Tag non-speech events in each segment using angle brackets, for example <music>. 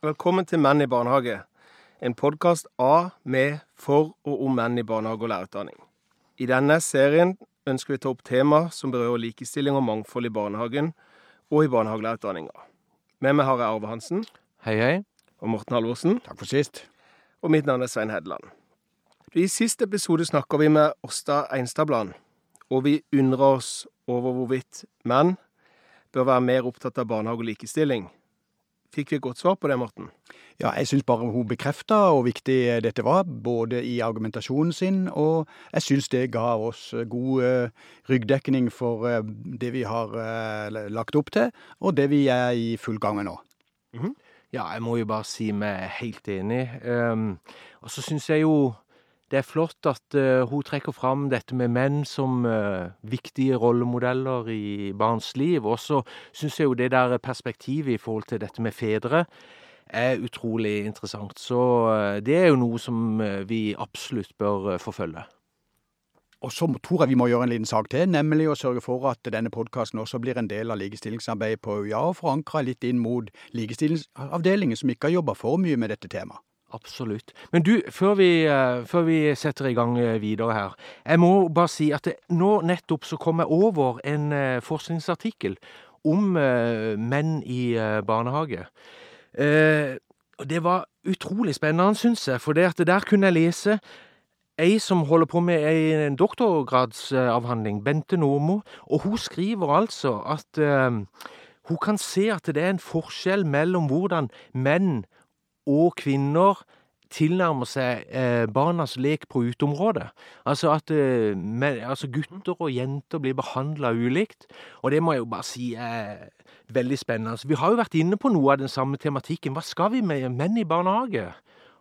Velkommen til Menn i barnehage. En podkast av, med, for og om menn i barnehage og lærerutdanning. I denne serien ønsker vi å ta opp tema som berører likestilling og mangfold i barnehagen og i barnehagelærerutdanninga. Med meg har jeg Arve Hansen Hei, hei. og Morten Halvorsen. Takk for sist. Og mitt navn er Svein Hedland. I siste episode snakka vi med Åsta Einstadbland, og vi undra oss over hvorvidt menn bør være mer opptatt av barnehage og likestilling. Fikk vi et godt svar på det, Morten? Ja, jeg syns bare hun bekrefta hvor viktig dette var, både i argumentasjonen sin, og jeg syns det ga oss god eh, ryggdekning for eh, det vi har eh, lagt opp til, og det vi er i full gang med nå. Ja, jeg må jo bare si meg helt enig. Um, og så syns jeg jo det er flott at eh, hun trekker fram dette med menn som eh, viktige rollemodeller i barns liv. Og så syns jeg jo det der perspektivet i forhold til dette med fedre er utrolig interessant. Så eh, det er jo noe som vi absolutt bør forfølge. Og så tror jeg vi må gjøre en liten sak til, nemlig å sørge for at denne podkasten også blir en del av likestillingsarbeidet på UiA, og forankra litt inn mot likestillingsavdelingen, som ikke har jobba for mye med dette temaet. Absolutt. Men du, før vi, eh, før vi setter i gang eh, videre her, jeg må bare si at det, nå nettopp så kom jeg over en eh, forskningsartikkel om eh, menn i eh, barnehage. Eh, det var utrolig spennende, syns jeg, for det at der kunne jeg lese ei som holder på med en doktorgradsavhandling, Bente Normo, og hun skriver altså at eh, hun kan se at det er en forskjell mellom hvordan menn og kvinner tilnærmer seg eh, barnas lek på uteområdet. Altså at eh, men, altså gutter og jenter blir behandla ulikt. Og det må jeg jo bare si er veldig spennende. Altså, vi har jo vært inne på noe av den samme tematikken. Hva skal vi med menn i barnehage?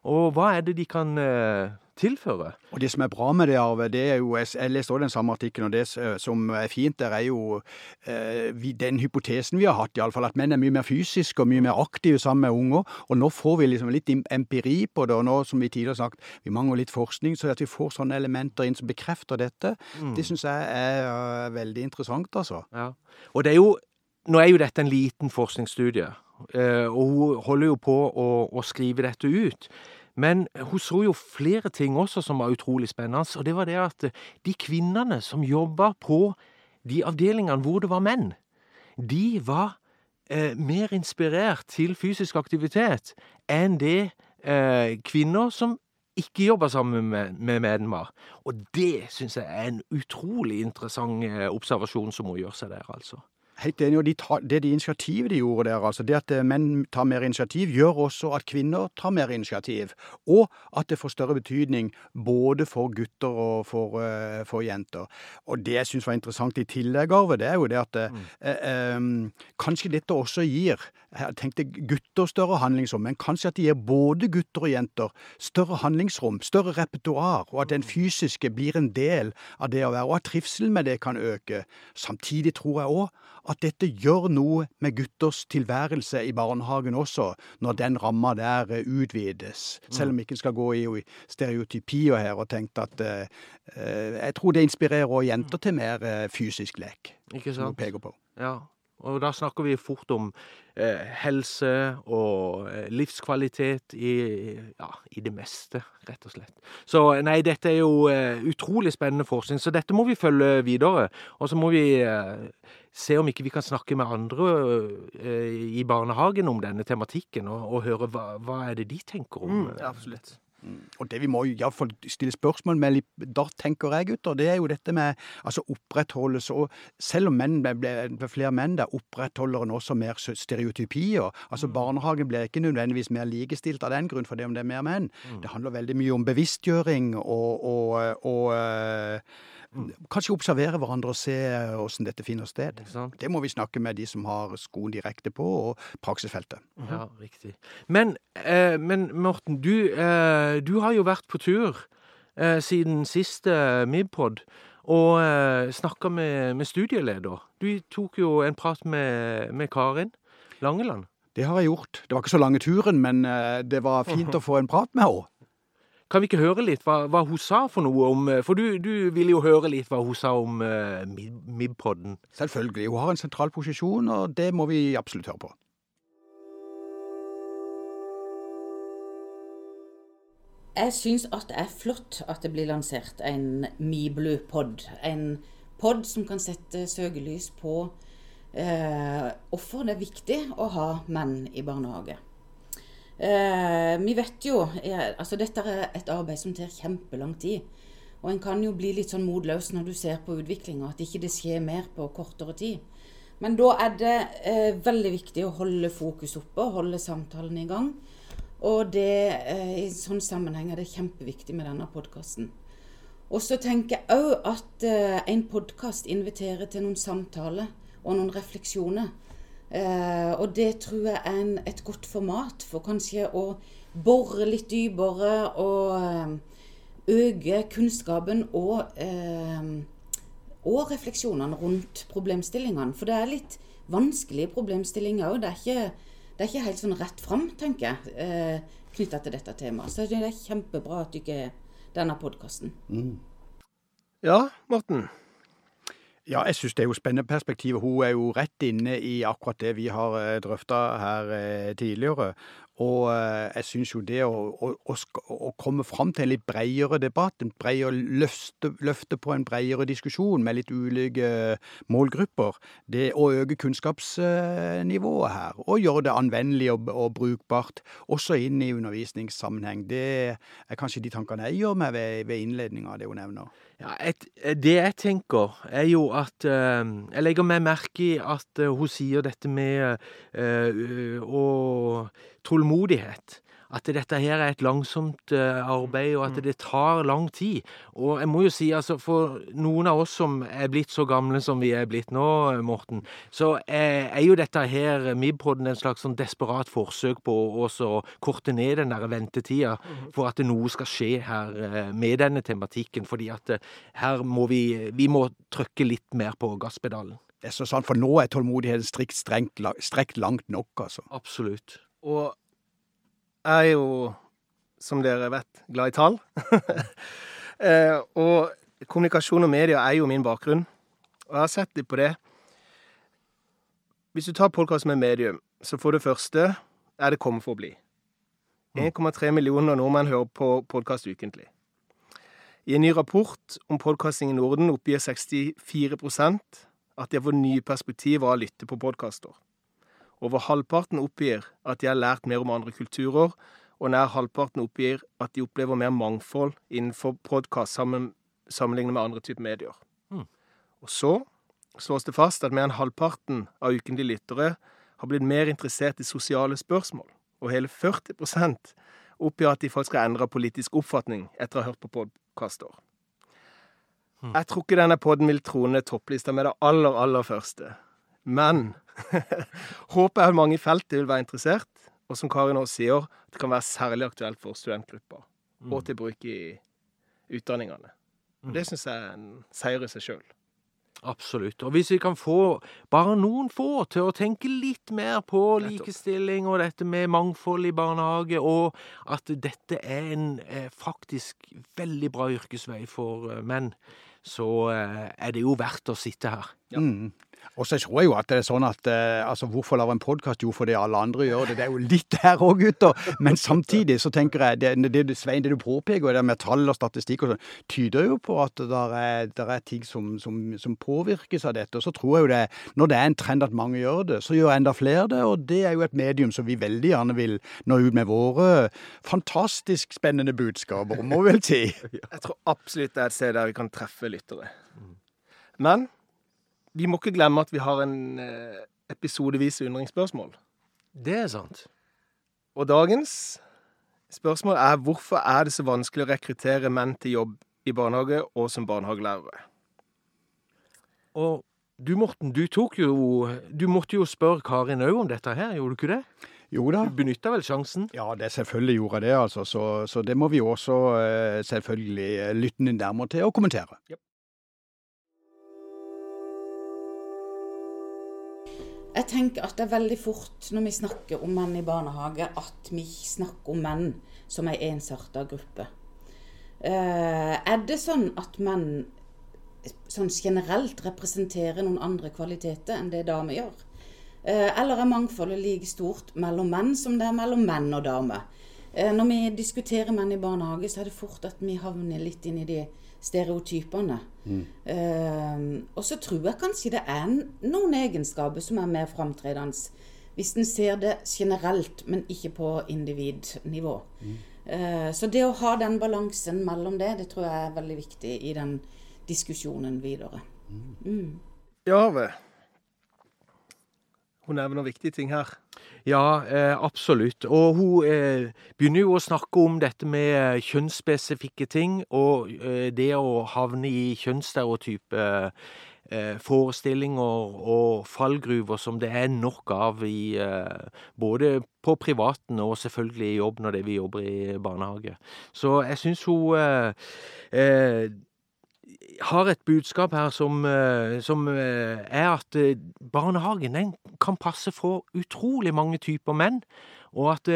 Og hva er det de kan eh, tilføre? Og det som er bra med det, Arve, det er jo Jeg, leste også den samme artikkelen, og det som er fint der, er jo eh, vi, den hypotesen vi har hatt, iallfall, at menn er mye mer fysiske og mye mer aktive sammen med unger. Og nå får vi liksom litt empiri på det, og nå, som vi tidligere har sagt, vi mangler litt forskning, så at vi får sånne elementer inn som bekrefter dette, det syns jeg er eh, veldig interessant, altså. Ja. Og det er jo Nå er jo dette en liten forskningsstudie, eh, og hun holder jo på å, å skrive dette ut. Men hun så jo flere ting også som var utrolig spennende, og det var det at eh, de kvinnene som jobba på de avdelingene hvor det var menn, de var eh, mer inspirert til fysisk aktivitet enn det eh, kvinner som ikke jobba sammen med, med menn var. Og det syns jeg er en utrolig interessant eh, observasjon som hun gjør seg der, altså. Helt enig, og de tar, det de initiativet de gjorde der, altså det at eh, menn tar mer initiativ, gjør også at kvinner tar mer initiativ. Og at det får større betydning både for gutter og for, eh, for jenter. Og det jeg syns var interessant i tillegg, Arve, det er jo det at eh, eh, kanskje dette også gir jeg tenkte gutter større handlingsrom, men kanskje at det gir både gutter og jenter større handlingsrom, større repertoar, og at den fysiske blir en del av det å være, og at trivselen med det kan øke. Samtidig tror jeg òg at dette gjør noe med gutters tilværelse i barnehagen også, når den ramma der eh, utvides. Selv om vi ikke skal gå i, stereotypier her og tenke at eh, eh, Jeg tror det inspirerer også jenter til mer eh, fysisk lek, Ikke som hun sant? peker på. Ja. Og da snakker vi fort om eh, helse og eh, livskvalitet i, ja, i det meste, rett og slett. Så nei, dette er jo eh, utrolig spennende forskning, så dette må vi følge videre. Og så må vi eh, se om ikke vi kan snakke med andre eh, i barnehagen om denne tematikken, og, og høre hva, hva er det de tenker om. Mm, eh, absolutt. Og det vi må iallfall stille spørsmål med da tenker jeg, gutter, det er jo dette med altså opprettholdelse og Selv om menn ble, flere menn da opprettholder en også mer stereotypier. Altså Barnehagen blir ikke nødvendigvis mer likestilt av den grunn, det om det er mer menn. Det handler veldig mye om bevisstgjøring og, og, og eh, kanskje observere hverandre og se åssen dette finner sted. Det må vi snakke med de som har skoen direkte på, og praksisfeltet. Ja, riktig. Men, eh, men Morten, du, eh, du har jo vært på tur eh, siden siste Mibpod og eh, snakka med, med studieleder. Du tok jo en prat med, med Karin Langeland. Det har jeg gjort. Det var ikke så lange turen, men eh, det var fint <laughs> å få en prat med henne. Kan vi ikke høre litt hva, hva, hun sa for noe om eh, For du, du ville jo høre litt hva hun sa om uh, MIB-podden. Selvfølgelig. Hun har en sentral posisjon, og det må vi absolutt høre på. Jeg syns at det er flott at det blir lansert en Miblu-pod. En pod som kan sette søkelys på eh, hvorfor det er viktig å ha menn i barnehage. Eh, vi vet jo er, altså Dette er et arbeid som tar kjempelang tid. Og en kan jo bli litt sånn motløs når du ser på utviklinga, at ikke det skjer mer på kortere tid. Men da er det eh, veldig viktig å holde fokus oppe, holde samtalen i gang. Og det, eh, i sånn sammenheng er det kjempeviktig med denne podkasten. Og så tenker jeg òg at eh, en podkast inviterer til noen samtaler og noen refleksjoner. Eh, og det tror jeg er en, et godt format for kanskje å bore litt dypere og eh, øke kunnskapen og, eh, og refleksjonene rundt problemstillingene. For det er litt vanskelige problemstillinger òg. Det, det er ikke helt sånn rett fram, tenker jeg, eh, knytta til dette temaet. Så det er kjempebra at du ikke er denne podkasten. Ja, Morten. Ja, jeg syns det er jo spennende perspektiv. Hun er jo rett inne i akkurat det vi har drøfta her eh, tidligere. Og eh, jeg syns jo det å, å, å komme fram til en litt bredere debatt, en bredere løfte, løfte på en bredere diskusjon med litt ulike målgrupper, det å øke kunnskapsnivået her, og gjøre det anvendelig og, og brukbart, også inn i undervisningssammenheng, det er kanskje de tankene jeg gjør meg ved, ved innledninga av det hun nevner. Ja, et, det jeg tenker, er jo at eh, Jeg legger meg merke i at eh, hun sier dette med eh, å tålmodighet. At dette her er et langsomt eh, arbeid, og at det tar lang tid. Og jeg må jo si, altså, for noen av oss som er blitt så gamle som vi er blitt nå, eh, Morten, så er, er jo dette her, Mibpodden, en slags sånn desperat forsøk på å også korte ned den der ventetida for at noe skal skje her eh, med denne tematikken. Fordi at eh, her må vi, vi må trykke litt mer på gasspedalen. Det er så sant, for nå er tålmodigheten strikt strengt, strekt langt nok, altså. Absolutt. Og jeg er jo, som dere vet, glad i tall. <laughs> Eh, og kommunikasjon og media er jo min bakgrunn. Og jeg har sett litt på det. Hvis du tar podkast med medium, så for det første er det kommet for å bli. 1,3 millioner nordmenn hører på podkast ukentlig. I en ny rapport om podkasting i Norden oppgir 64% at de har fått nye perspektiver av å lytte på podkaster. Over halvparten oppgir at de har lært mer om andre kulturer, og nær halvparten oppgir at de opplever mer mangfold innenfor podkast sammen, sammenlignet med andre typer medier. Mm. Og så slås det fast at mer enn halvparten av ukentlige lyttere har blitt mer interessert i sosiale spørsmål, og hele 40% oppgir at de faktisk har endra politisk oppfatning etter å ha hørt på podkaster. Mm. Jeg tror ikke denne podden vil trone topplista med det aller, aller første. Men håpet er at mange i feltet vil være interessert, og som Kari nå sier, det kan være særlig aktuelt for studentgrupper, og til bruk i utdanningene. Og Det syns jeg er en seier i seg sjøl. Absolutt. Og hvis vi kan få bare noen få til å tenke litt mer på likestilling og dette med mangfold i barnehage, og at dette er en eh, faktisk veldig bra yrkesvei for eh, menn, så eh, er det jo verdt å sitte her. Ja. Mm. Og så tror jeg jo at det er sånn at eh, altså hvorfor lage en podkast? Jo, fordi alle andre gjør det. Det er jo litt der òg, gutter. Men samtidig så tenker jeg, det, det, det, Svein, det du påpeker, det med tall og statistikk og sånn, tyder jo på at det er, der er ting som, som, som påvirkes av dette. Og så tror jeg jo det, når det er en trend at mange gjør det, så gjør enda flere det. Og det er jo et medium som vi veldig gjerne vil nå ut med våre fantastisk spennende budskaper, må vi vel si. <laughs> Jeg tror absolutt det er et sted der vi kan treffe lyttere. Men vi må ikke glemme at vi har en eh, episodevis undringsspørsmål. Det er sant. Og dagens spørsmål er hvorfor er det så vanskelig å rekruttere menn til jobb i barnehage og som barnehagelærere? Og du, Morten, du tok jo Du måtte jo spørre Karin òg om dette her, gjorde du ikke det? Jo da. Du benytta vel sjansen? Ja, det selvfølgelig gjorde jeg det, altså. Så, så det må vi også eh, selvfølgelig eh, lytte nærmere til og kommentere. Jeg tenker at det er veldig fort når vi snakker om menn i barnehage, at vi snakker om menn som ei ensarta gruppe. Eh, er det sånn at menn sånn generelt representerer noen andre kvaliteter enn det damer gjør? Eh, eller er mangfoldet like stort mellom menn som det er mellom menn og damer? Eh, når vi diskuterer menn i barnehage, så er det fort at vi havner litt inn i de stereotypene. Mm. Uh, og så tror jeg kanskje det er noen egenskaper som er mer framtredende hvis en ser det generelt, men ikke på individnivå. Mm. Uh, så det å ha den balansen mellom det, det tror jeg er veldig viktig i den diskusjonen videre. Mm. mm. Jave, hun nevner viktige ting her. Ja, eh, absolutt. Og hun eh, begynner jo å snakke om dette med eh, kjønnsspesifikke ting, og det å havne i kjønnsstereotype forestillinger og fallgruver som det er nok av i både på privaten og selvfølgelig i jobb når det vi jobber i barnehage. Så jeg syns hun har et budskap her som, eh, som eh, er at eh, barnehagen kan passe for utrolig mange typer menn. Og at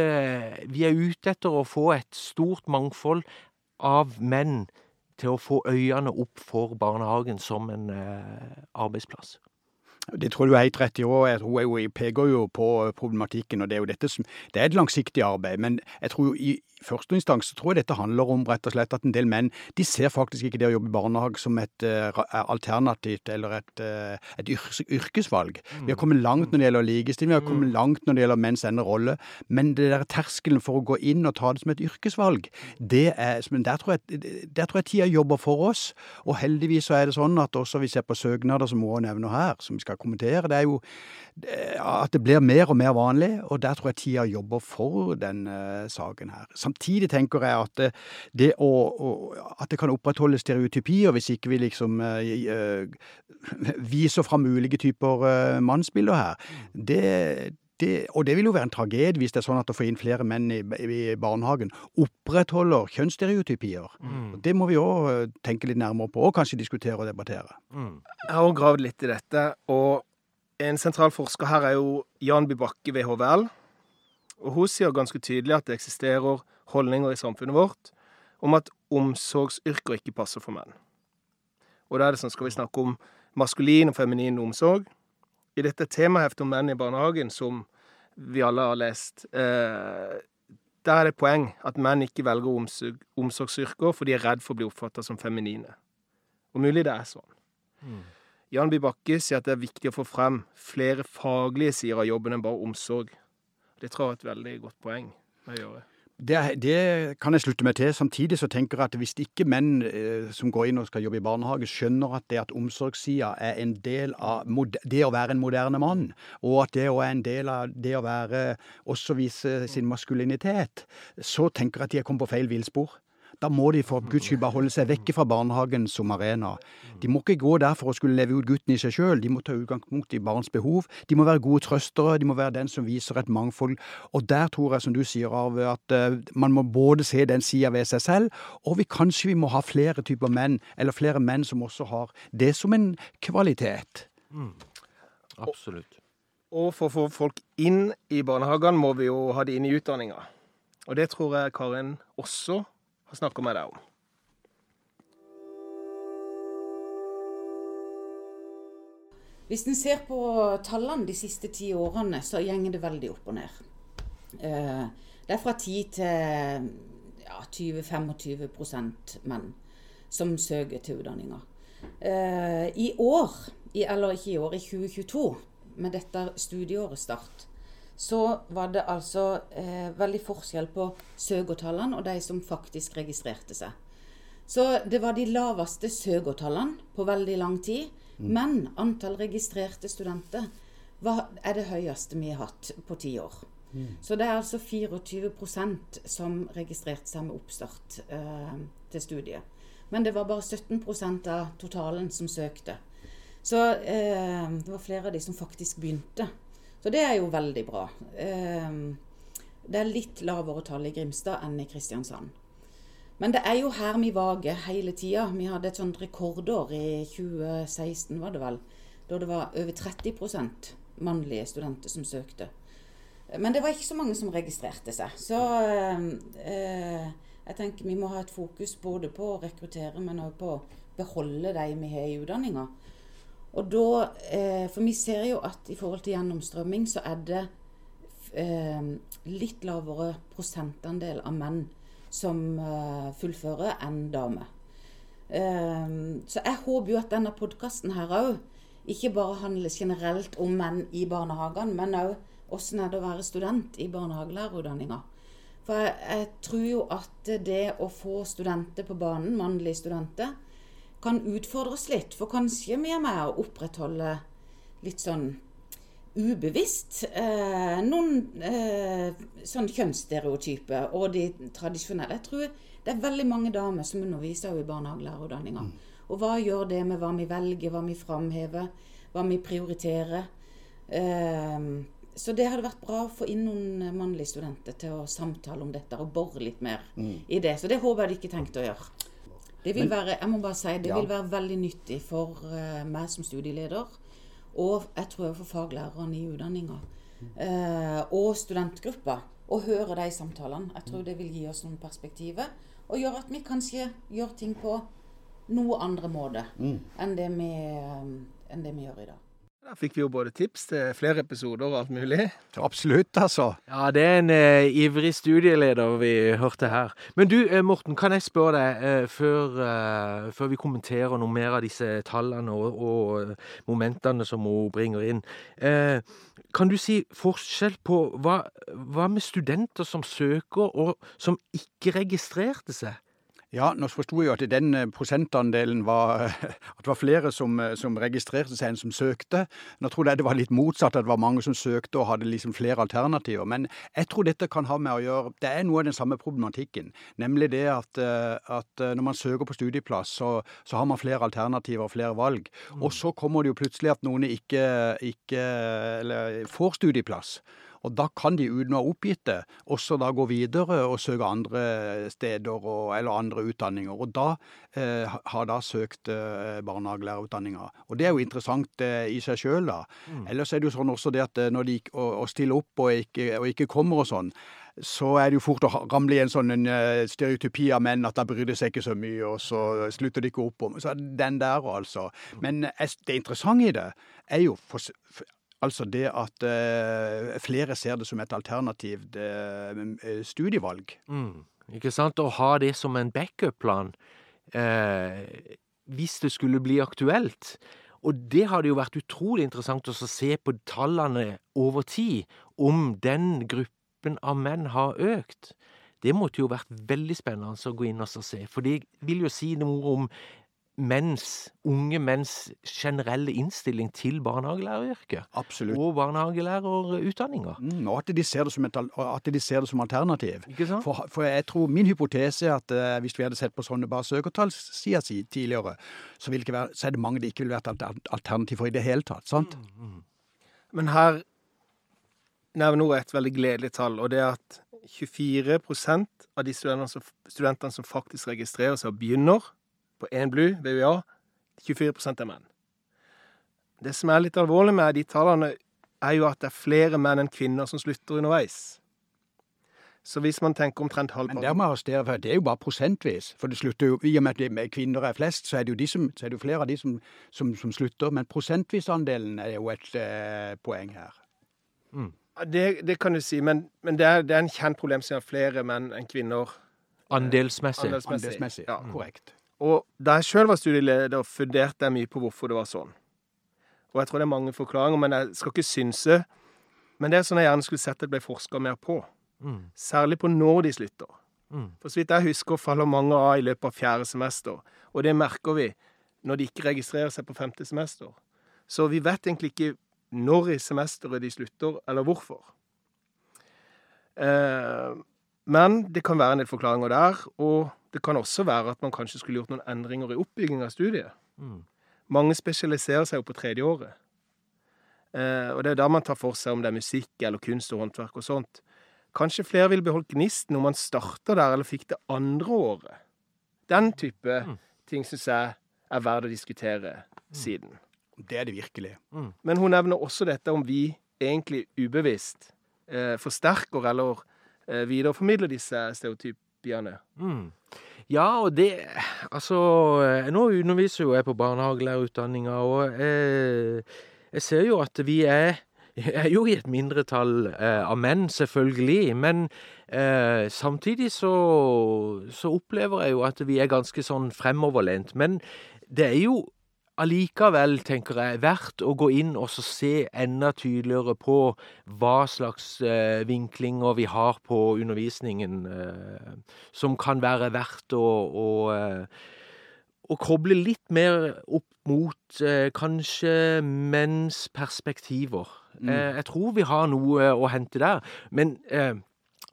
vi er ute etter å få et stort mangfold av menn til å få øynene opp for barnehagen som en arbeidsplass. Det tror du er helt rett i òg. Hun peker jo på problematikken. og Det er jo dette som, det er et langsiktig arbeid. Men jeg tror i første instans så tror jeg dette handler om rett og slett at en del menn de ser faktisk ikke det å jobbe i barnehage som et uh, alternativt eller et, uh, et yrkesvalg. Mm. Vi har kommet langt når det gjelder likestilling, vi har kommet mm. langt når det gjelder menns ende rolle. Men det der terskelen for å gå inn og ta det som et yrkesvalg, det er, der, tror jeg, der tror jeg tida jobber for oss. Og heldigvis så er det sånn at også vi ser på søknader som Moa nevner her, som vi skal kommentere, det er jo at det blir mer og mer vanlig, og der tror jeg tida jobber for den uh, saken her. Samtidig tenker jeg at det, det å, å, at det kan opprettholde stereotypier hvis ikke vi liksom uh, uh, viser fram ulike typer mannsbilder her, det, det, og det vil jo være en tragedie hvis det er sånn at å få inn flere menn i, i barnehagen opprettholder kjønnsstereotypier. Mm. Det må vi òg tenke litt nærmere på, og kanskje diskutere og debattere. Mm. Jeg har òg gravd litt i dette, og en sentral forsker her er jo Jan Bybakke ved HVL. Og hun sier ganske tydelig at det eksisterer holdninger i samfunnet vårt om at omsorgsyrker ikke passer for menn. Og da er det sånn, skal vi snakke om maskulin og feminin omsorg. I dette temaheftet om menn i barnehagen, som vi alle har lest, eh, der er det poeng at menn ikke velger omsorg, omsorgsyrker for de er redd for å bli oppfatta som feminine. Og mulig det er sånn. Mm. Jan By Bakke sier at det er viktig å få frem flere faglige sider av jobben enn bare omsorg. Det tror jeg er et veldig godt poeng med å gjøre. Det, det, kan jeg slutte meg til. Samtidig så tenker jeg at hvis ikke menn eh, som går inn og skal jobbe i barnehage, skjønner at det at omsorgssida er en del av det å være en moderne mann, og at det er en del av det å være også vise sin maskulinitet, så tenker jeg at de er kommet på feil villspor. Da må de for guds skyld bare holde seg vekke fra barnehagen som arena. De må ikke gå der for å skulle leve ut gutten i seg sjøl, de må ta utgangspunkt i barns behov. De må være gode trøstere, de må være den som viser et mangfold. Og der tror jeg, som du sier, Arve, at uh, man må både se den sida ved seg selv, og vi kanskje vi må ha flere typer menn, eller flere menn som også har det som en kvalitet. Mm. Absolutt. Og for å få folk inn i barnehagene må vi jo ha de inn i utdanninga. Og det tror jeg Karin også og snakke med deg om. Hvis en ser på tallene de siste ti årene, så gjenger det veldig opp og ned. Eh, det er fra 10 til ja, 20-25% menn som søker til utdanninga. Eh, I år, eller ikke i år, i 2022, med dette studieåret start, så var det altså eh, veldig forskjell på søkertallene og de som faktisk registrerte seg. Så det var de laveste søkertallene på veldig lang tid. Mm. Men antall registrerte studenter var, er det høyeste vi har hatt på ti år. Mm. Så det er altså 24% som registrerte seg med oppstart eh, til studiet. Men det var bare 17% av totalen som søkte. Så eh, det var flere av de som faktisk begynte. Så det er jo veldig bra. Ehm, det er litt lavere tall i Grimstad enn i Kristiansand. Men det er jo her vi vager hele tida. Vi hadde et sånt rekordår i 2016, var det vel. Da det var over 30% mannlige studenter som søkte. Men det var ikke så mange som registrerte seg. Så eh, jeg tenker vi må ha et fokus både på å rekruttere, men også på å beholde de vi har i utdanninga. Og da, eh, For vi ser jo at i forhold til gjennomstrømming, så er det eh, litt lavere prosentandel av menn som eh, fullfører, enn damer. Eh, så jeg håper jo at denne podkasten her òg ikke bare handler generelt om menn i barnehagene, men òg åssen er det å være student i barnehagelærerutdanninga. For jeg, jeg, tror jo at det å få studenter på banen, mannlige studenter, kan utfordres litt. For kanskje vi er med å opprettholde litt sånn ubevisst eh, noen eh, sånn kjønnsstereotyper og de tradisjonelle. Jeg tror det er veldig mange damer som underviser i barnehagelærerutdanninga. Mm. Og hva gjør det med hva vi velger, hva vi framhever, hva vi prioriterer? Eh, så det hadde vært bra å få inn noen eh, mannlige studenter til å samtale om dette og bore litt mer mm. i det. Så det håper jeg de ikke tenkte å gjøre. Det vil Men, være, jeg må bare si, det ja. vil være veldig nyttig for uh, meg som studieleder, og jeg tror for faglærerne i utdanninga, uh, og studentgruppa, å høre de samtalene. Jeg tror det vil gi oss noen perspektiver, og gjøre at vi kanskje gjør ting på noe andre måte mm. enn, det vi, um, enn det vi gjør i dag. Da fikk vi jo både tips til flere episoder og alt mulig. Absolutt, altså. Ja, det er en uh, ivrig studieleder vi hørte her. Men du, uh, Morten, kan jeg spørre deg, uh, før, før, vi kommenterer noe mer av disse tallene og, og momentene som hun bringer inn. kan du si forskjell på hva, hva med studenter som søker, og som ikke registrerte seg? Ja, nå forsto jeg jo at den eh, prosentandelen var <laughs> At det var flere som, eh, som, registrerte seg enn som søkte. Nå trodde jeg det var litt motsatt, at det var mange som søkte og hadde liksom flere alternativer. Men jeg tror dette kan ha med å gjøre Det er noe av den samme problematikken. Nemlig det at, eh, at når man søker på studieplass, så, så, har man flere alternativer og flere valg. Og så kommer det jo plutselig at noen ikke, ikke får studieplass. Og da kan de uten å ha oppgitt det, også da gå videre og søke andre steder og, eller andre utdanninger. Og da eh, har da søkt eh, barnehagelærerutdanninga. Og det er jo interessant eh, i seg sjøl, da. Mm. Ellers er det jo sånn også det at eh, når de å, å stiller opp og ikke, og ikke kommer og sånn, så er det jo fort å ramle i en sånn en eh, stereotypi av menn at da bryr de seg ikke så mye, og så slutter de ikke opp om Så den der, altså. Men eh, det interessante i det er jo for, for Altså det at uh, flere ser det som et alternativt uh, studievalg. Mm, ikke sant? Å ha det som en backup-plan eh, hvis det skulle bli aktuelt. Og det hadde jo vært utrolig interessant å se på tallene over tid, om den gruppen av menn har økt. Det måtte jo vært veldig spennende å gå inn og se, for det vil jo si noe om menns, unge menns generelle innstilling til barnehagelæreryrket. Absolutt. Og barnehagelærerutdanninga. Mm, og at de, ser det som et, at de ser det som alternativ. Ikke sant? For, for jeg tror min hypotese er at uh, hvis vi hadde sett på sånne bare søkertallssider si, tidligere, så, være, så, er det mange det ikke ville vært et alternativ for i det hele tatt. sant? Mm, mm. Men her nevner hun et veldig gledelig tall, og det er at 24% av de studentene som, studentene som faktisk registrerer seg og begynner på én BLU, BUA. 24% er menn. Det som er litt alvorlig med de tallene, er jo at det er flere menn enn kvinner som slutter underveis. Så hvis man tenker omtrent halvparten Men der må jeg arrestere, for det er jo bare prosentvis. For det slutter jo, I og med at kvinner er flest, så er det jo, de som, er det jo flere av de som, som, som, slutter. Men prosentvis-andelen er jo et eh, poeng her. Mm. Det, det, kan du si, men, men det, er, det, er, en kjent problemstilling at flere menn enn kvinner Andelsmessig. Andelsmessig, Andelsmessig. Ja. Korrekt. Og da jeg sjøl var studieleder, funderte jeg mye på hvorfor det var sånn. Og jeg tror det er mange forklaringer, men jeg skal ikke synse. Men det er sånn jeg gjerne skulle sett at det ble forska mer på. Mm. Særlig på når de slutter. Mm. For så vidt jeg husker, faller mange av i løpet av fjerde semester. Og det merker vi når de ikke registrerer seg på femte semester. Så vi vet egentlig ikke når i semesteret de slutter, eller hvorfor. Eh, men det kan være en del forklaringer der. og det kan også være at man kanskje skulle gjort noen endringer i oppbygging av studiet. Mm. Mange spesialiserer seg jo på tredje året. Eh, og det er da man tar for seg om det er musikk eller kunst og håndverk og sånt. Kanskje flere ville beholdt gnisten om man starter der eller fikk det andre året. Den type mm. ting syns jeg er verdt å diskutere mm. siden. Det er det virkelig. Mm. Men hun nevner også dette om vi egentlig ubevisst eh, forsterker eller eh, videreformidler disse stereotypiene. Mm. Ja, og det Altså, eh, nå underviser jo jeg på barnehagelærerutdanninga, og jeg, jeg ser jo at vi er <laughs> er jo i et mindretall eh, av menn, selvfølgelig. Men eh, samtidig så, så opplever jeg jo at vi er ganske sånn fremoverlent. Men det er jo allikevel, tenker jeg, verdt å gå inn og se enda tydeligere på hva slags eh, vinklinger vi har på undervisningen, eh, som kan være verdt å, å, eh, å koble litt mer opp mot eh, kanskje menns perspektiver. Mm. Eh, jeg tror vi har noe å hente der. Men eh,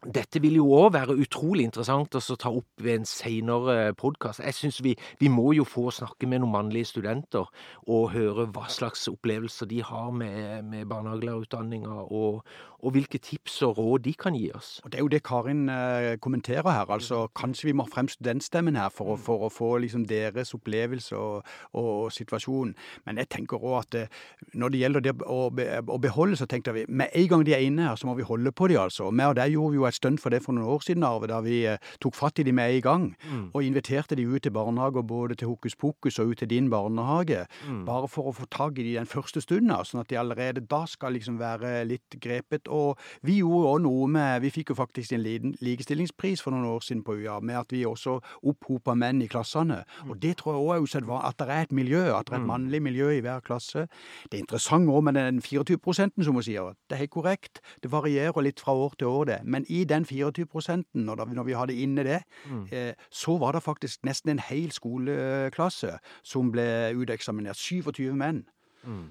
dette vil jo òg være utrolig interessant å ta opp ved en seinere podkast. Jeg syns vi, vi, må jo få snakke med noen mannlige studenter og høre hva slags opplevelser de har med, med barnehagelærerutdanninga, og, og, hvilke tips og råd de kan gi oss. Og Det er jo det Karin eh, kommenterer her. altså Kanskje vi må frem studentstemmen her for, å, for å få liksom deres opplevelse og, og, og. Men jeg tenker òg at eh, når det gjelder det å, å beholde, så tenkte vi med en gang de er inne her, så må vi holde på de altså. Vi og deg gjorde vi jo et stunt for det for noen år siden, Arve, da vi eh, tok fatt i de med en gang. Mm. Og inviterte de ut til barnehager, både til Hokus Pokus og ut til din barnehage. Mm. Bare for å få tak i de den første stunden, sånn at de allerede da skal liksom være litt grepet. Og vi gjorde òg noe med Vi fikk jo faktisk en liten likestillingspris for noen år siden på UiA, med at vi også opphopa menn i klassene. Mm. Og det tror jeg òg er usedvanlig. At det er et miljø, at det er et mm. mannlig miljø i hver klasse. Det er interessant òg med den 24% som hun sier. Det er helt korrekt. Det varierer litt fra år til år, det. Men i den 24 prosenten, når, når vi hadde inne det, mm. eh, så var det faktisk nesten en hel skoleklasse som ble uteksaminert. 27 menn. Mm.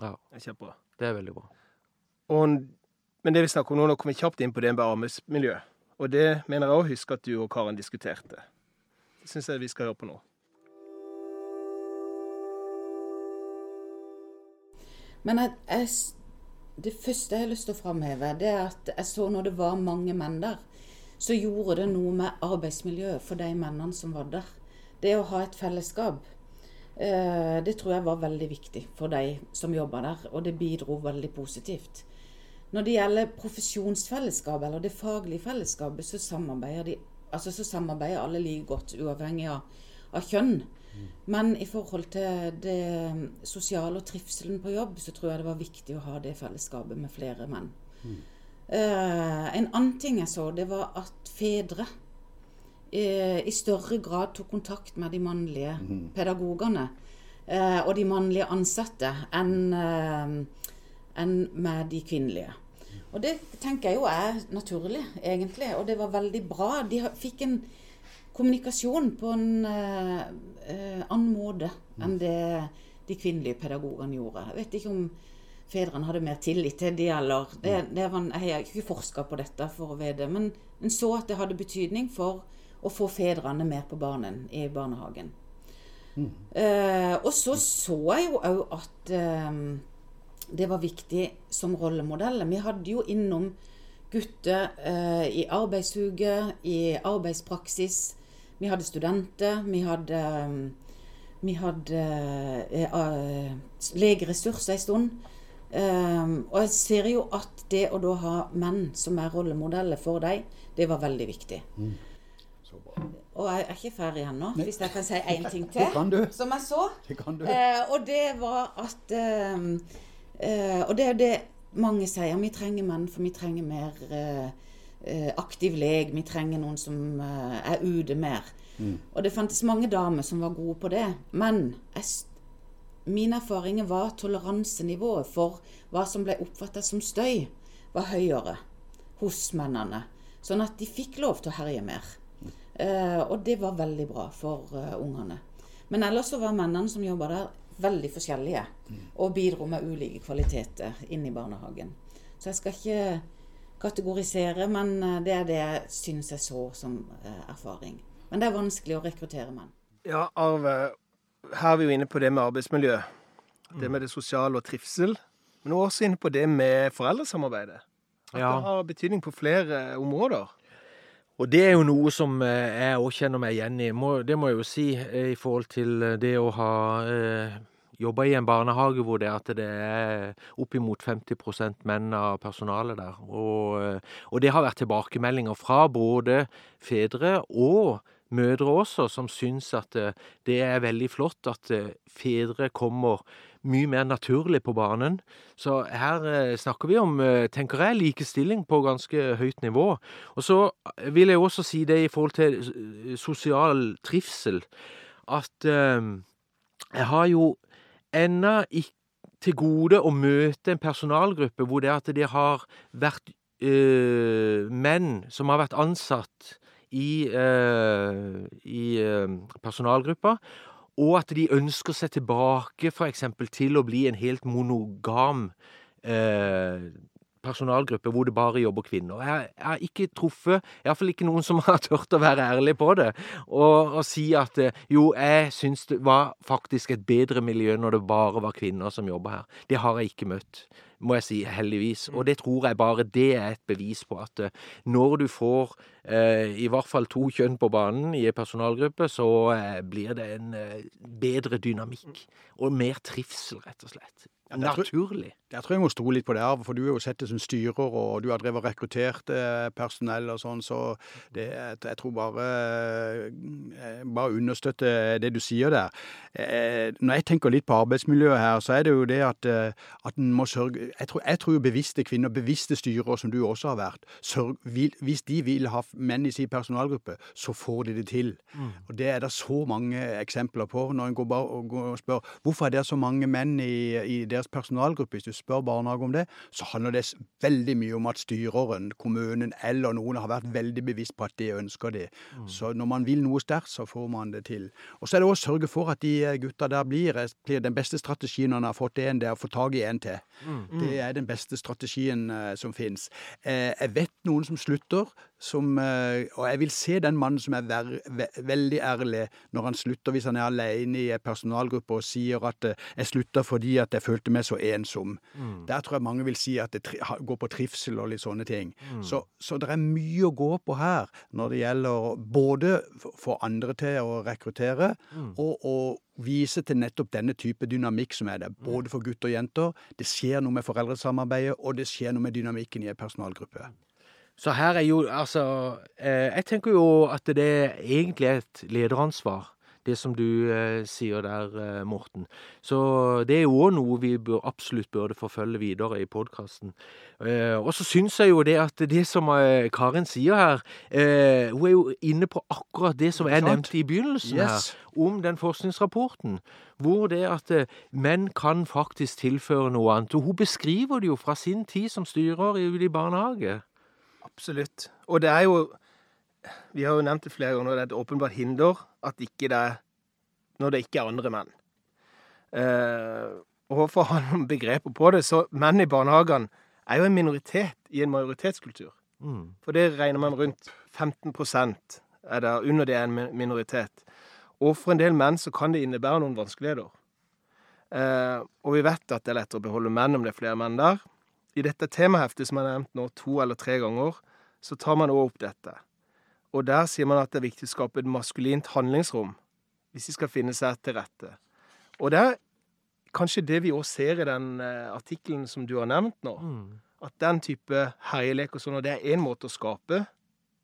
Ja. Det er kjempebra. Det er veldig bra. Og, men det vi snakker om nå, nå kommer vi kjapt inn på det med arbeidsmiljø. Og det mener jeg òg husker at du og Karen diskuterte. Det syns jeg vi skal høre på nå. Men jeg, jeg det første jeg har lyst til å framheve, det er at jeg så når det var mange menn der, så gjorde det noe med arbeidsmiljøet for de mennene som var der. Det å ha et fellesskap. Eh, det tror jeg var veldig viktig for de som jobba der, og det bidro veldig positivt. Når det gjelder profesjonsfellesskapet, eller det faglige fellesskapet, så samarbeider, de, altså så samarbeider alle like godt, uavhengig av, av kjønn. Men i forhold til det sosiale og trivselen på jobb, så tror jeg det var viktig å ha det fellesskapet med flere menn. Mm. Eh, en annen ting jeg så, det var at fedre eh, i større grad tok kontakt med de mannlige mm. pedagogene eh, og de mannlige ansatte enn en med de kvinnelige. Og det tenker jeg jo er naturlig, egentlig. Og det var veldig bra. De fikk en kommunikasjon på en uh, annen måte enn det de kvinnelige pedagogene gjorde. Jeg vet ikke om fedrene hadde mer tillit til de, eller det, det var, Jeg har ikke forska på dette for å vite, men en så at det hadde betydning for å få fedrene mer på banen i barnehagen. Mm. Uh, og så så jeg jo òg at um, det var viktig som rollemodell. Vi hadde jo innom gutter uh, i arbeidsuke, i arbeidspraksis, vi hadde studenter. Vi hadde, um, vi hadde uh, legeressurser en stund. Um, og jeg ser jo at det å da ha menn som er rollemodeller for deg, det var veldig viktig. Mm. Og jeg er ikke ferdig ennå, hvis jeg kan si én ting til. Det kan du. Som jeg så. Det kan du. Uh, og det var at uh, uh, Og det er det mange sier. Vi trenger menn, for vi trenger mer aktiv lek. Vi trenger noen som eh, er ute mer. Mm. Og det fantes mange damer som var gode på det. Men jeg, mine erfaringer var toleransenivået for hva som ble oppfatta som støy, var høyere hos mennene. Sånn at de fikk lov til å herje mer. Mm. Og det var veldig bra for uh, ungene. Men ellers så var mennene som jobba der, veldig forskjellige. Mm. Og bidro med ulike kvaliteter inn i barnehagen. Så jeg skal ikke kategorisere, men eh, det er det jeg syns jeg så som eh, erfaring. Men det er vanskelig å rekruttere menn. Ja, Arve, her er vi jo inne på det med arbeidsmiljø. Det med det sosiale og trivsel. Men også inne på det med foreldresamarbeidet. At ja. det har betydning på flere områder. Og det er jo noe som eh, jeg òg kjenner meg igjen i. Det må jeg jo si i forhold til det å ha jobba i en barnehage hvor det, at det er oppimot 50% menn av personalet der. Og, og, det har vært tilbakemeldinger fra både fedre og mødre også som syns at eh, det er veldig flott at eh, fedre kommer mye mer naturlig på banen. Så her eh, snakker vi om, eh, tenker jeg, likestilling på ganske høyt nivå. Og så vil jeg også si det i forhold til eh, sosial trivsel, at eh, jeg har jo ennå ikke til gode å møte en personalgruppe hvor det at det har vært øh, menn som har vært ansatt i, øh, i øh, personalgruppa, og at de ønsker seg tilbake eksempel til å bli en helt monogam eh, personalgruppe hvor det bare jobber kvinner. Jeg, jeg har ikke truffet, iallfall ikke noen som <laughs> har turt å være ærlig på det, og, og si at eh, jo, jeg syns det var faktisk et bedre miljø når det bare var kvinner som jobba her. Det har jeg ikke møtt, må jeg si, heldigvis. Og det tror jeg bare det er et bevis på at eh, når du får eh, i hvert fall to kjønn på banen i en personalgruppe, så eh, blir det en eh, bedre dynamikk og mer trivsel, rett og slett. Ja, tror- Naturlig. Jeg tror jeg må stole litt på det, for du har jo sett det som styrer, og du har drevet og rekruttert eh, personell og sånn, så det, jeg tror bare eh, Bare understøtte det du sier der. Eh, Når jeg tenker litt på arbeidsmiljøet her, så er det jo det at, at en må sørge Jeg tror, jeg tror jo bevisste kvinner, bevisste styrer, som du også har vært, sørg, vil, hvis de vil ha menn i sin personalgruppe, så får de det til. Og det er det så mange eksempler på. Når en går, bare, og går og spør hvorfor er det så mange menn i, i deres personalgruppe, hvis du spør barnehage om det, så handler det veldig mye om at styreren, kommunen eller noen har vært veldig bevisst på at de ønsker det. Så når man vil noe sterkt, så får man det til. Og så er det å sørge for at de eh, gutta der blir, eh, blir den beste strategien når han har fått en, det er å få tak i en til. Det er den beste strategien eh, som fins. Eh, jeg vet noen som slutter, som, eh, og jeg vil se den mannen som er ver, ve, veldig ærlig når han slutter, hvis han er alene i en personalgruppe og sier at eh, 'jeg slutta fordi at jeg følte meg så ensom'. Der tror jeg mange vil si at det går på trivsel og litt sånne ting. Så, så det er mye å gå på her når det gjelder både å få andre til å rekruttere, og å vise til nettopp denne type dynamikk som er der, både for gutter og jenter. Det skjer noe med foreldresamarbeidet, og det skjer noe med dynamikken i en personalgruppe. Så her er jo altså eh, Jeg tenker jo at det egentlig er et lederansvar, det som du eh, sier der, eh, Morten. Så det er jo òg noe vi bør, absolutt burde forfølge videre i podkasten. Eh, og så syns jeg jo det at det som Karin sier her eh, Hun er jo inne på akkurat det som jeg nevnte i begynnelsen Yes. her, om den forskningsrapporten. Hvor det at menn kan faktisk tilføre noe annet. Og hun beskriver det jo fra sin tid som styrer i, i barnehage. Absolutt. Og det er jo Vi har jo nevnt det flere ganger, det er et åpenbart hinder at ikke det Når det ikke er andre menn. Eh, og for å ha noen begreper på det, så menn i barnehagene er jo en minoritet i en majoritetskultur. Mm. For det regner man rundt 15% er det, under det er en minoritet. Og for en del menn så kan det innebære noen vanskeligheter. Eh, og vi vet at det er lettere å beholde menn om det er flere menn der. I dette temaheftet som jeg har nevnt nå to eller tre ganger, så tar man også opp dette. Og der sier man at det er viktig å skape et maskulint handlingsrom hvis de skal finne seg til rette. Og det er kanskje det vi òg ser i den eh, artikkelen som du har nevnt nå. Mm. At den type herjelek og sånn, og det er én måte å skape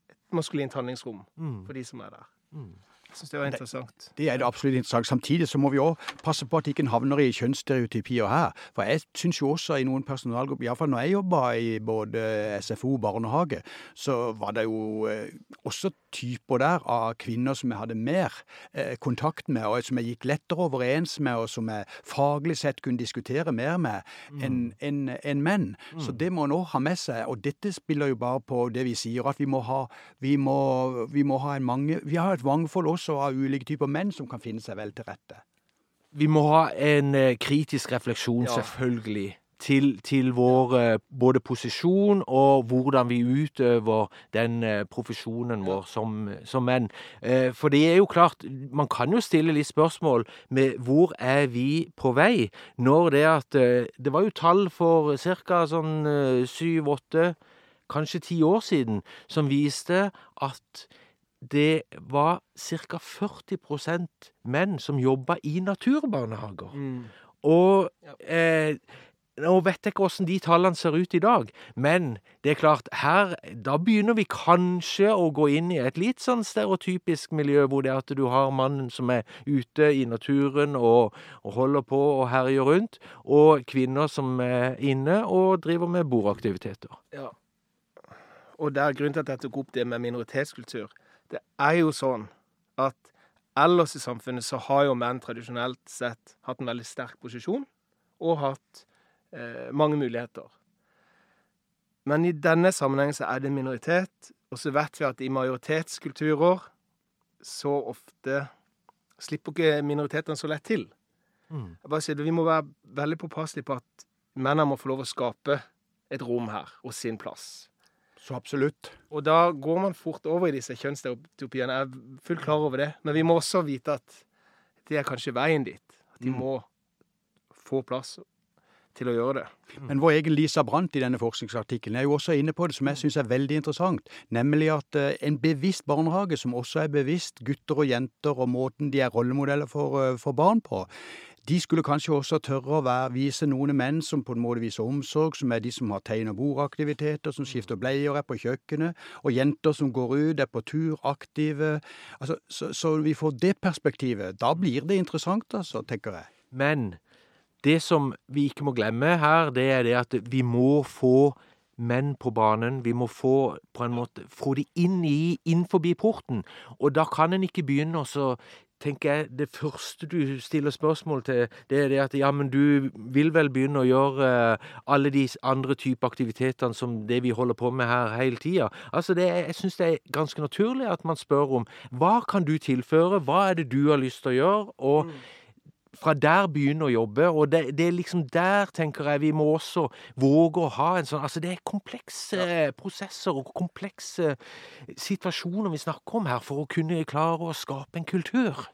et maskulint handlingsrom Mm. for de som er der. Mm. Jeg syns det var interessant. Det er det absolutt interessant. Samtidig så må vi òg passe på at ikke en havner i kjønnsstereotypier her. For jeg syns jo også i noen personalgrupper, iallfall når jeg jobba i både SFO og barnehage, så var det jo eh, også typer der av kvinner som jeg hadde mer eh, kontakt med, og som jeg gikk lettere overens med, og som jeg faglig sett kunne diskutere mer med enn en, en menn. Så det må en òg ha med seg. Og dette spiller jo bare på det vi sier, at vi må ha, vi må, vi må ha en mange, vi har et mangfold også av ulike typer menn som kan finne seg vel til rette. Vi må ha en eh, kritisk refleksjon, Ja. selvfølgelig, til, til vår eh, både posisjon og hvordan vi utøver den eh, profesjonen vår som, som menn. Eh, for det er jo klart, man kan jo stille litt spørsmål med hvor er vi på vei, når det at Det var jo tall for ca. sånn syv-åtte, kanskje ti år siden, som viste at det var ca. 40% menn som jobba i naturbarnehager. Og eh, nå vet jeg ikke hvordan de tallene ser ut i dag, men det er klart, her da begynner vi kanskje å gå inn i et litt sånn stereotypisk miljø, hvor det er at du har mannen som er ute i naturen og, og holder på og herjer rundt, og kvinner som er inne og driver med bordaktiviteter. Ja. Og det er grunnen til at jeg tok opp det med minoritetskultur. Det er jo sånn at ellers i samfunnet så har jo menn tradisjonelt sett hatt en veldig sterk posisjon og hatt eh, mange muligheter. Men i denne sammenhengen så er det en minoritet, og så vet vi at i majoritetskulturer så ofte slipper ikke minoritetene så lett til. Mm. Jeg bare sier Vi må være veldig påpasselige på at mennene må få lov å skape et rom her og sin plass. Så absolutt. Og da går man fort over i disse kjønnsstereotypiene. Jeg er fullt klar over det. Men vi må også vite at det er kanskje veien dit. At de Mm. må få plass til å gjøre det. Men vår egen Lisa Brandt i denne forskningsartikkelen er jo også inne på det som jeg syns er veldig interessant, nemlig at eh, en bevisst barnehage, som også er bevisst gutter og jenter og måten de er rollemodeller for, eh, for barn på, de skulle kanskje også tørre å være, vise noen menn som på en måte viser omsorg, som er de som har tegn- og bordaktiviteter, som skifter bleier, er på kjøkkenet, og jenter som går ut, er på tur, aktive. Altså, så, så vi får det perspektivet. Da blir det interessant, altså, tenker jeg. Men det som vi ikke må glemme her, det er det at vi må få menn på banen. Vi må få på en måte få de inn i, inn forbi porten. Og da kan en ikke begynne å så tenker jeg, Det første du stiller spørsmål til, det er det at ja, men du vil vel begynne å gjøre eh, alle de andre typer aktivitetene som det vi holder på med her hele tida. Altså jeg syns det er ganske naturlig at man spør om hva kan du tilføre, hva er det du har lyst til å gjøre? og fra der begynne å jobbe, og det, det er liksom der, tenker jeg, vi må også våge å ha en sånn Altså, det er komplekse prosesser og komplekse situasjoner vi snakker om her, for å kunne klare å skape en kultur.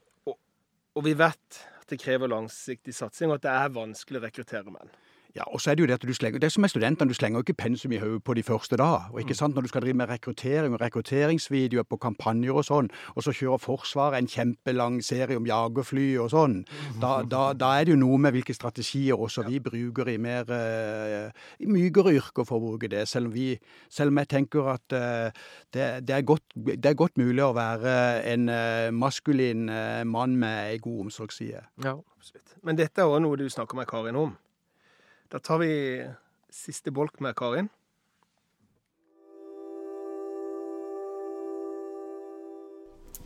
Og vi vet at det krever langsiktig satsing, og at det er vanskelig å rekruttere menn. Ja, og så er det jo det at du slenger, det er som er studentene, du slenger jo ikke pensum i hodet på de første da. Og Mm. ikke sant, når du skal drive med rekruttering og rekrutteringsvideoer på kampanjer og sånn, og så kjører Forsvaret en kjempelang serie om jagerfly og sånn, da, da, da er det jo noe med hvilke strategier også vi bruker i mer uh, i mykere yrker, for å bruke det. Selv om, vi, selv om jeg tenker at uh, det, det, er godt, det er godt mulig å være en uh, maskulin mann med ei god omsorgsside. Ja. Absolutt. Men dette er òg noe du snakker med Karin om. Da tar vi siste bolk med Karin.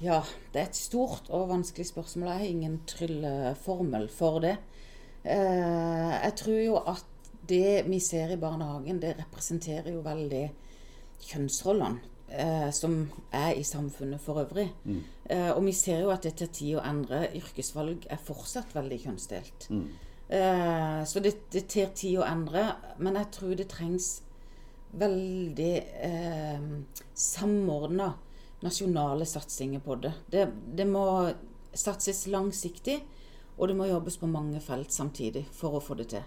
Ja, det er et stort og vanskelig spørsmål. Jeg har ingen trylleformel for det. Eh, jeg tror jo at det vi ser i barnehagen, det representerer jo veldig kjønnsrollene eh, som er i samfunnet for øvrig. Mm. og vi ser jo at det tar tid å endre. Yrkesvalg er fortsatt veldig kjønnsdelt. Eh, så det, det tar tid å endre, men jeg tror det trengs veldig eh, samordna nasjonale satsinger på det. det. Det må satses langsiktig, og det må jobbes på mange felt samtidig for å få det til.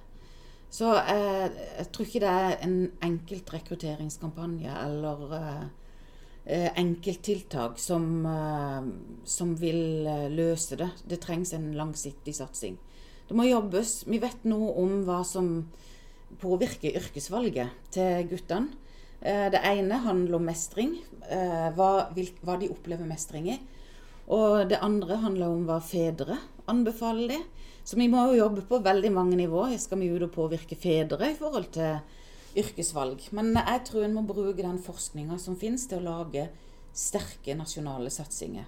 Så eh, jeg tror ikke det er en enkelt rekrutteringskampanje eller eh, eh, enkelttiltak som, eh, som vil eh, løse det. Det trengs en langsiktig satsing. Det må jobbes. Vi vet noe om hva som påvirker yrkesvalget til guttene. Eh, Det ene handler om mestring, eh, hva, de opplever mestring i. Og det andre handler om hva fedre anbefaler de. Så vi må jo jobbe på veldig mange nivåer. Skal vi ut og påvirke fedre i forhold til yrkesvalg? Men jeg tror en må bruke den forskninga som finnes til å lage sterke nasjonale satsinger.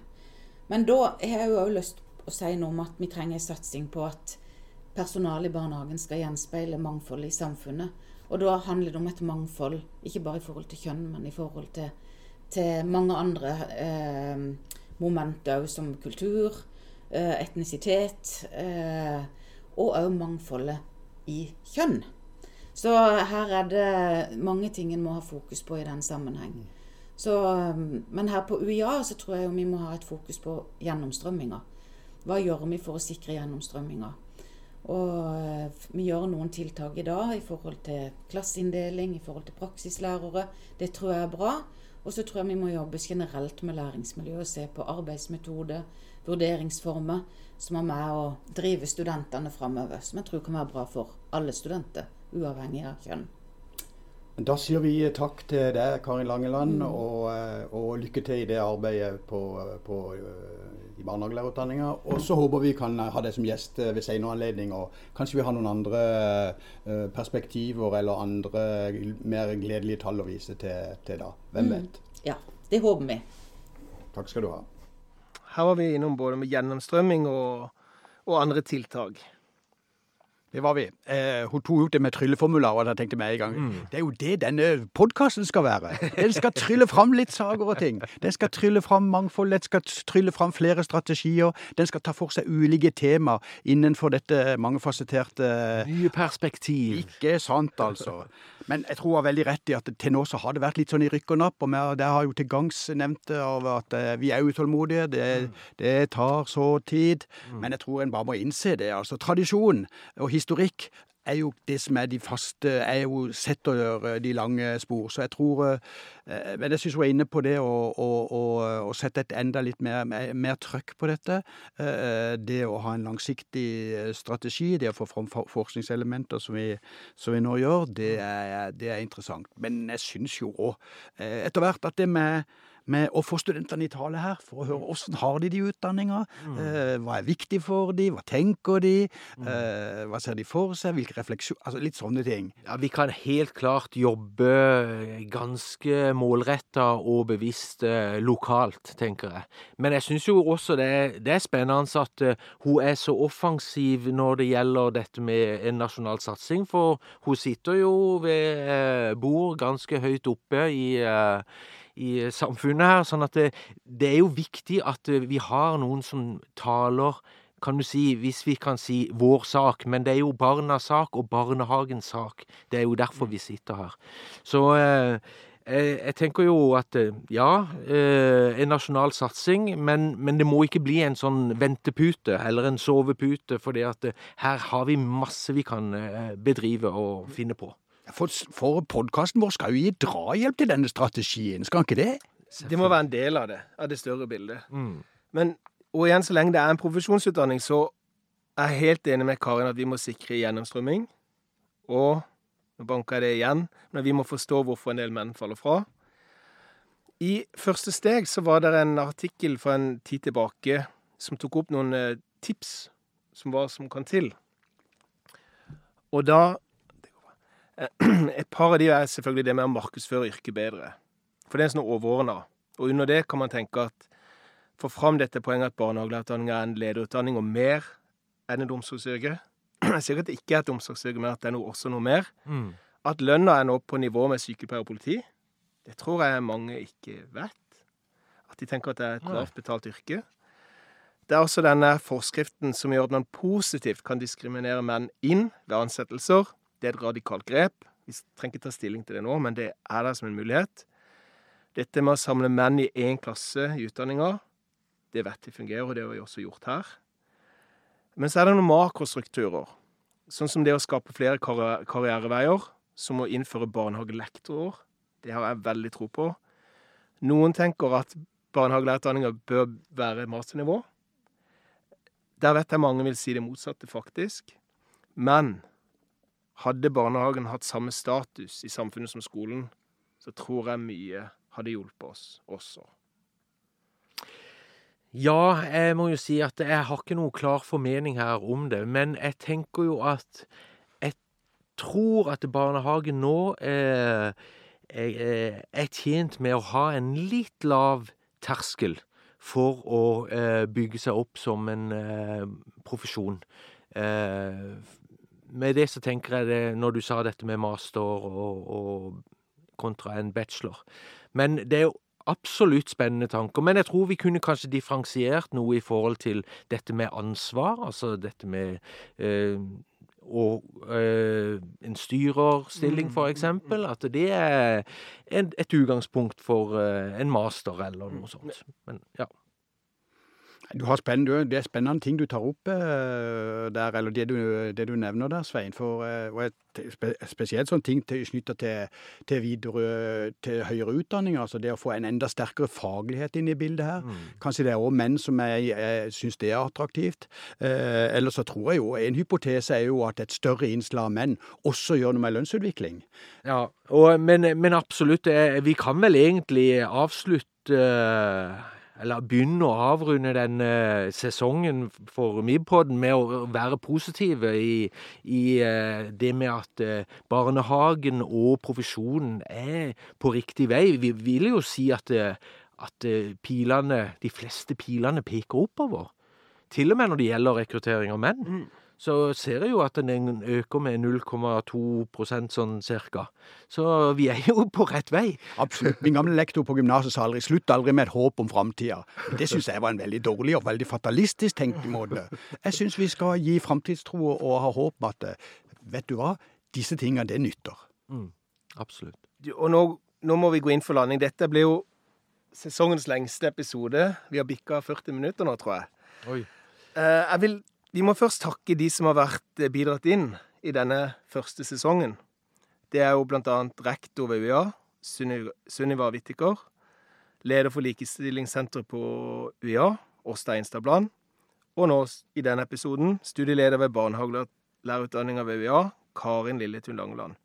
Men da har jeg jo òg lyst å si noe om at vi trenger en satsing på at personalet i barnehagen skal gjenspeile mangfoldet i samfunnet. Og da handler det om et mangfold, ikke bare i forhold til kjønn, men i forhold til, til mange andre eh, momenter òg, som kultur, eh, etnisitet, eh, og òg mangfoldet i kjønn. Så her er det mange ting en må ha fokus på i den sammenheng. Så, men her på UiA så tror jeg vi må ha et fokus på gjennomstrømminga. Hva gjør vi for å sikre gjennomstrømminga? Og eh, vi gjør noen tiltak i dag i forhold til klasseinndeling, i forhold til praksislærere. Det tror jeg er bra. Og så tror jeg vi må jobbe generelt med læringsmiljø og se på arbeidsmetode, vurderingsformer, som er med å drive studentene framover. Som jeg tror kan være bra for alle studenter, uavhengig av kjønn. Da sier vi takk til deg, Karin Langeland, mm. og, eh, og, lykke til i det arbeidet på, på i barnehagelærerutdanninga. Og så håper vi kan ha deg som gjest ved senere anledning. Og kanskje vi har noen andre uh, perspektiver eller andre mer gledelige tall å vise til, til da. Hvem mm. vet? Ja, det håper vi. Takk skal du ha. Her var vi innom både med gjennomstrømming og, og andre tiltak. Det var vi. Eh, hun tok ut det med trylleformular, og jeg tenkte med en gang mm. Det er jo det denne podkasten skal være. Den skal trylle fram litt saker og ting. Den skal trylle fram mangfold, den skal trylle fram flere strategier. Den skal ta for seg ulike tema innenfor dette mangefasetterte Nye perspektiv. Ikke sant, altså. Men jeg tror hun har veldig rett i at til nå så har det vært litt sånn i rykk og napp. Og det har jo til gangs nevnt av at eh, vi er utålmodige. Det, mm. det tar så tid. Mm. Men jeg tror en bare må innse det. altså Tradisjon og historikk er jo det som er de faste er jo sett å gjøre de lange spor. Så jeg tror eh, Men jeg syns hun er inne på det å, å, sette et enda litt mer, mer, trøkk på dette. Eh, det å ha en langsiktig eh, strategi, det å få fram forskningselementer som vi, som vi nå gjør, det er, det er interessant. Men jeg syns jo òg etter hvert at det med med å få studentene i tale her, for å høre åssen har de de utdanninga, mm. eh, hva er viktig for de, hva tenker de, mm. eh, hva ser de for seg, hvilke refleksjoner Altså litt sånne ting. Ja, Vi kan helt klart jobbe ganske målretta og bevisst eh, lokalt, tenker jeg. Men jeg syns jo også det er, det er spennende at uh, hun er så offensiv når det gjelder dette med en nasjonal satsing, for hun sitter jo ved uh, bord ganske høyt oppe i uh, i samfunnet her. Sånn at det, det, er jo viktig at eh, vi har noen som taler kan du si, hvis vi kan si vår sak, men det er jo barnas sak og barnehagens sak. Det er jo derfor vi sitter her. Så eh, jeg, tenker jo at eh, ja, eh, en nasjonal satsing, men, men, det må ikke bli en sånn ventepute eller en sovepute, for her har vi masse vi kan bedrive og finne på. For, for podkasten vår skal jo gi drahjelp til denne strategien, skal ikke det? Det må være en del av det, av det større bildet. Mm. Men og igjen, så lenge det er en profesjonsutdanning, så er jeg helt enig med Karin at vi må sikre gjennomstrømming. Og nå banker jeg det igjen, men vi må forstå hvorfor en del menn faller fra. I første steg så var det en artikkel fra en tid tilbake som tok opp noen eh, tips som var som kan til. Og da <clears throat> Et par av de er selvfølgelig det med å markedsføre yrket bedre. For det er sånn overordna. Og under det kan man tenke at få fram dette poenget at barnehagelærerutdanning er en lederutdanning og mer enn et omsorgsyrke. <clears throat> Jeg sier at det ikke er et omsorgsyrke, men at det er noe, også noe mer. Mm. At lønna er nå på nivå med sykepleier og politi, det tror jeg mange ikke vet. At de tenker at det er et lavt betalt yrke. Det er også denne forskriften som gjør at man positivt kan diskriminere menn inn ved ansettelser det er et radikalt grep. Vi trenger ikke ta stilling til det nå, men det er der som en mulighet. Dette med å samle menn i én klasse i utdanninga, det vet vi fungerer, og det har vi også gjort her. Men så er det noen makrostrukturer, sånn som det å skape flere karriereveier, som å innføre barnehagelektorår. Det har jeg veldig tro på. Noen tenker at barnehagelærerutdanninga bør være masternivå. Der vet jeg mange vil si det motsatte, faktisk. Men hadde barnehagen hatt samme status i samfunnet som skolen, så tror jeg mye hadde hjulpet oss også. Ja, jeg må jo si at jeg har ikke noe klar formening her om det. Men jeg tenker jo at jeg tror at barnehagen nå er, er, er tjent med å ha en litt lav terskel for å eh, bygge seg opp som en eh, profesjon. Eh, med det så tenker jeg det når du sa dette med master og, og kontra en bachelor. Men det er jo absolutt spennende tanker. Men jeg tror vi kunne kanskje differensiert noe i forhold til dette med ansvar. Altså dette med øh, og øh, en styrerstilling, for eksempel. At det er et, et utgangspunkt for øh, en master eller noe sånt. Men, ja. Du har spennende, det er spennende ting du tar opp eh, der, eller det du, det du nevner der, Svein. For, eh, og et, spesielt sånne ting knytta til, til, videre, til høyere utdanning. altså Det å få en enda sterkere faglighet inn i bildet her. Mm. Kanskje det er òg menn som syns det er attraktivt. Eh, eller så tror jeg jo En hypotese er jo at et større innslag av menn også gjør noe med lønnsutvikling. Ja, og, men, men, absolutt. Eh, vi kan vel egentlig avslutte eller begynne å avrunde den uh, sesongen for Mibpodden med å være positive i, i uh, det med at uh, barnehagen og profesjonen er på riktig vei. Vi vil jo si at, at pilene, de fleste pilene peker oppover. Til og med når det gjelder rekruttering av menn. Mm så ser jeg jo at den øker med 0,2% sånn cirka. Så vi er jo på rett vei. Absolutt. Min gamle lektor på gymnaset sa aldri 'slutt aldri med et håp om framtida'. Det syns jeg var en veldig dårlig og veldig fatalistisk tenkemåte. Jeg syns vi skal gi framtidstro og ha håp om at vet du hva, disse tingene, det nytter. Mm, absolutt. Og nå, nå må vi gå inn for landing. Dette blir jo sesongens lengste episode. Vi har bikka 40 minutter nå, tror jeg. Oi. Uh, jeg vil vi må først takke de som har vært eh, bidratt inn i denne første sesongen. Det er jo bl.a. rektor ved UiA, Sunniva Whittaker, leder for Likestillingssenteret på UiA, Åsta Einstad Bland, og nå i denne episoden studieleder ved barnehagelærerutdanninga ved UiA, Karin Lilletun Langeland.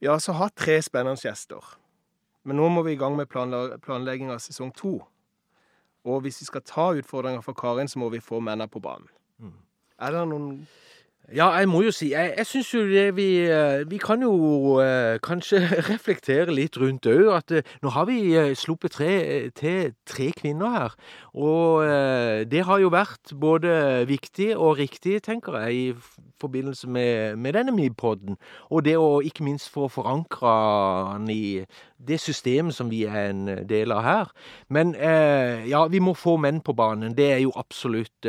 Vi har altså hatt tre spennende gjester, men nå må vi i gang med planlegging av sesong to. Og hvis vi skal ta utfordringer for Karin, så må vi få mennene på banen. Mm. Er det noen ja, jeg må jo si Jeg, jeg syns jo det vi eh, Vi kan jo eh, kanskje <laughs> reflektere litt rundt òg. At eh, nå har vi eh, sluppet tre, eh, til tre kvinner her. Og det har jo vært både viktig og riktig, tenker jeg, i forbindelse med, med denne MIB-podden. Og det å ikke minst få forankra den i det systemet som vi er en del av her. Men ja, vi må få menn på banen. Det er jo absolutt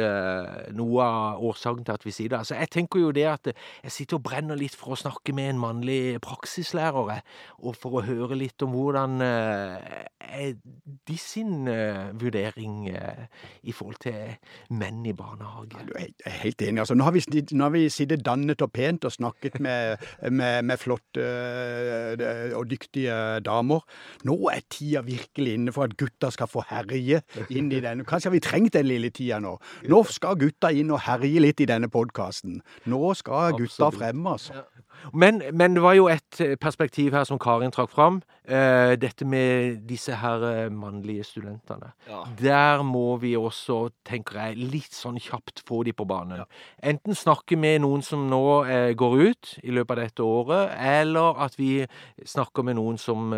noe av årsaken til at vi sier det. Altså, jeg tenker jo det at jeg sitter og brenner litt for å snakke med en mannlig praksislærer, og for å høre litt om hvordan eh, er de sin eh, vurdering eh, i forhold til menn i barnehage. Ja, jeg er helt enig. Altså, nå har vi, vi sittet dannet og pent og snakket med, med, med flotte og dyktige damer. Nå er tida virkelig inne for at gutta skal få herje inn i denne. Kanskje har vi trengt den lille tida nå. Nå skal gutta inn og herje litt i denne podkasten. Nå skal gutta frem, altså. Men, men, det var jo et eh, perspektiv her som Karin trakk fram. Eh, dette med disse her uh, mannlige studentene. Ja. Der må vi også, tenker jeg, litt sånn kjapt få de på banen. Ja. Enten snakke med noen som nå eh, går ut i løpet av dette året, eller at vi snakker med noen som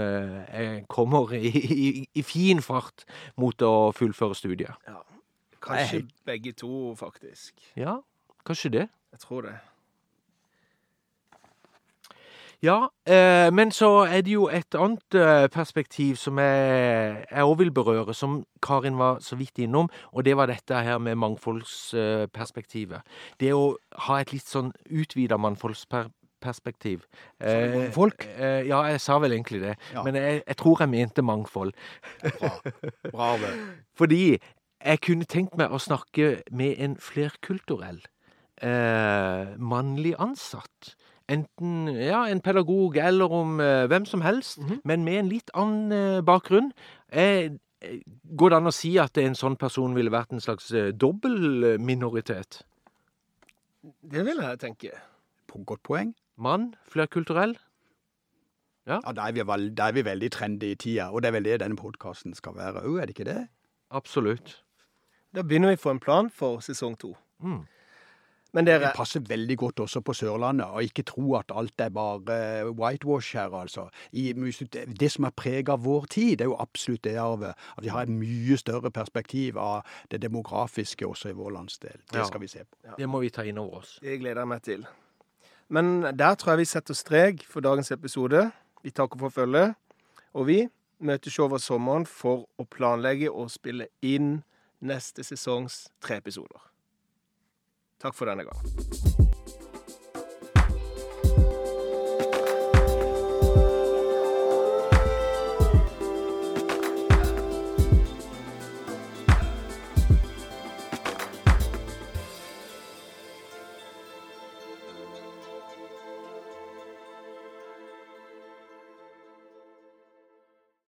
kommer i, i, i, fin fart mot å fullføre studiet. Ja. Kanskje begge to, faktisk. Ja, kanskje det. Jeg tror det. Ja, eh, men så er det jo et annet eh, perspektiv som jeg òg vil berøre, som Karin var så vidt innom, og det var dette her med mangfoldsperspektivet. Det å ha et litt sånn utvida mangfoldsperspektiv. Eh, mangfold? Eh, ja, jeg sa vel egentlig det. Ja. Men jeg, jeg, tror jeg mente mangfold. Bra. Bra <laughs> Fordi jeg kunne tenkt meg å snakke med en flerkulturell eh, mannlig ansatt. Enten ja, en pedagog eller om eh, hvem som helst, mm -hmm. men med en litt annen eh, bakgrunn. Eh, går det an å si at en sånn person ville vært en slags eh, dobbel minoritet? Det vil jeg tenke. På godt poeng. Mann, flerkulturell. Ja, ja da, er vi, da er vi veldig trendy i tida, og det er vel det denne podkasten skal være òg, er det ikke det? Absolutt. Da begynner vi å få en plan for sesong to. Mm. Men dere... Det passer veldig godt også på Sørlandet, og ikke tro at alt er bare whitewash her, altså. I, det som er preget av vår tid, det er jo absolutt det arvet. At vi har et mye større perspektiv av det demografiske også i vår landsdel. Det skal vi se på. Ja. Det må vi ta inn over oss. Det gleder jeg meg til. Men der tror jeg vi setter strek for dagens episode. Vi takker for følget. Og vi møtes over sommeren for å planlegge og spille inn neste sesongs tre episoder. Takk for denne gang.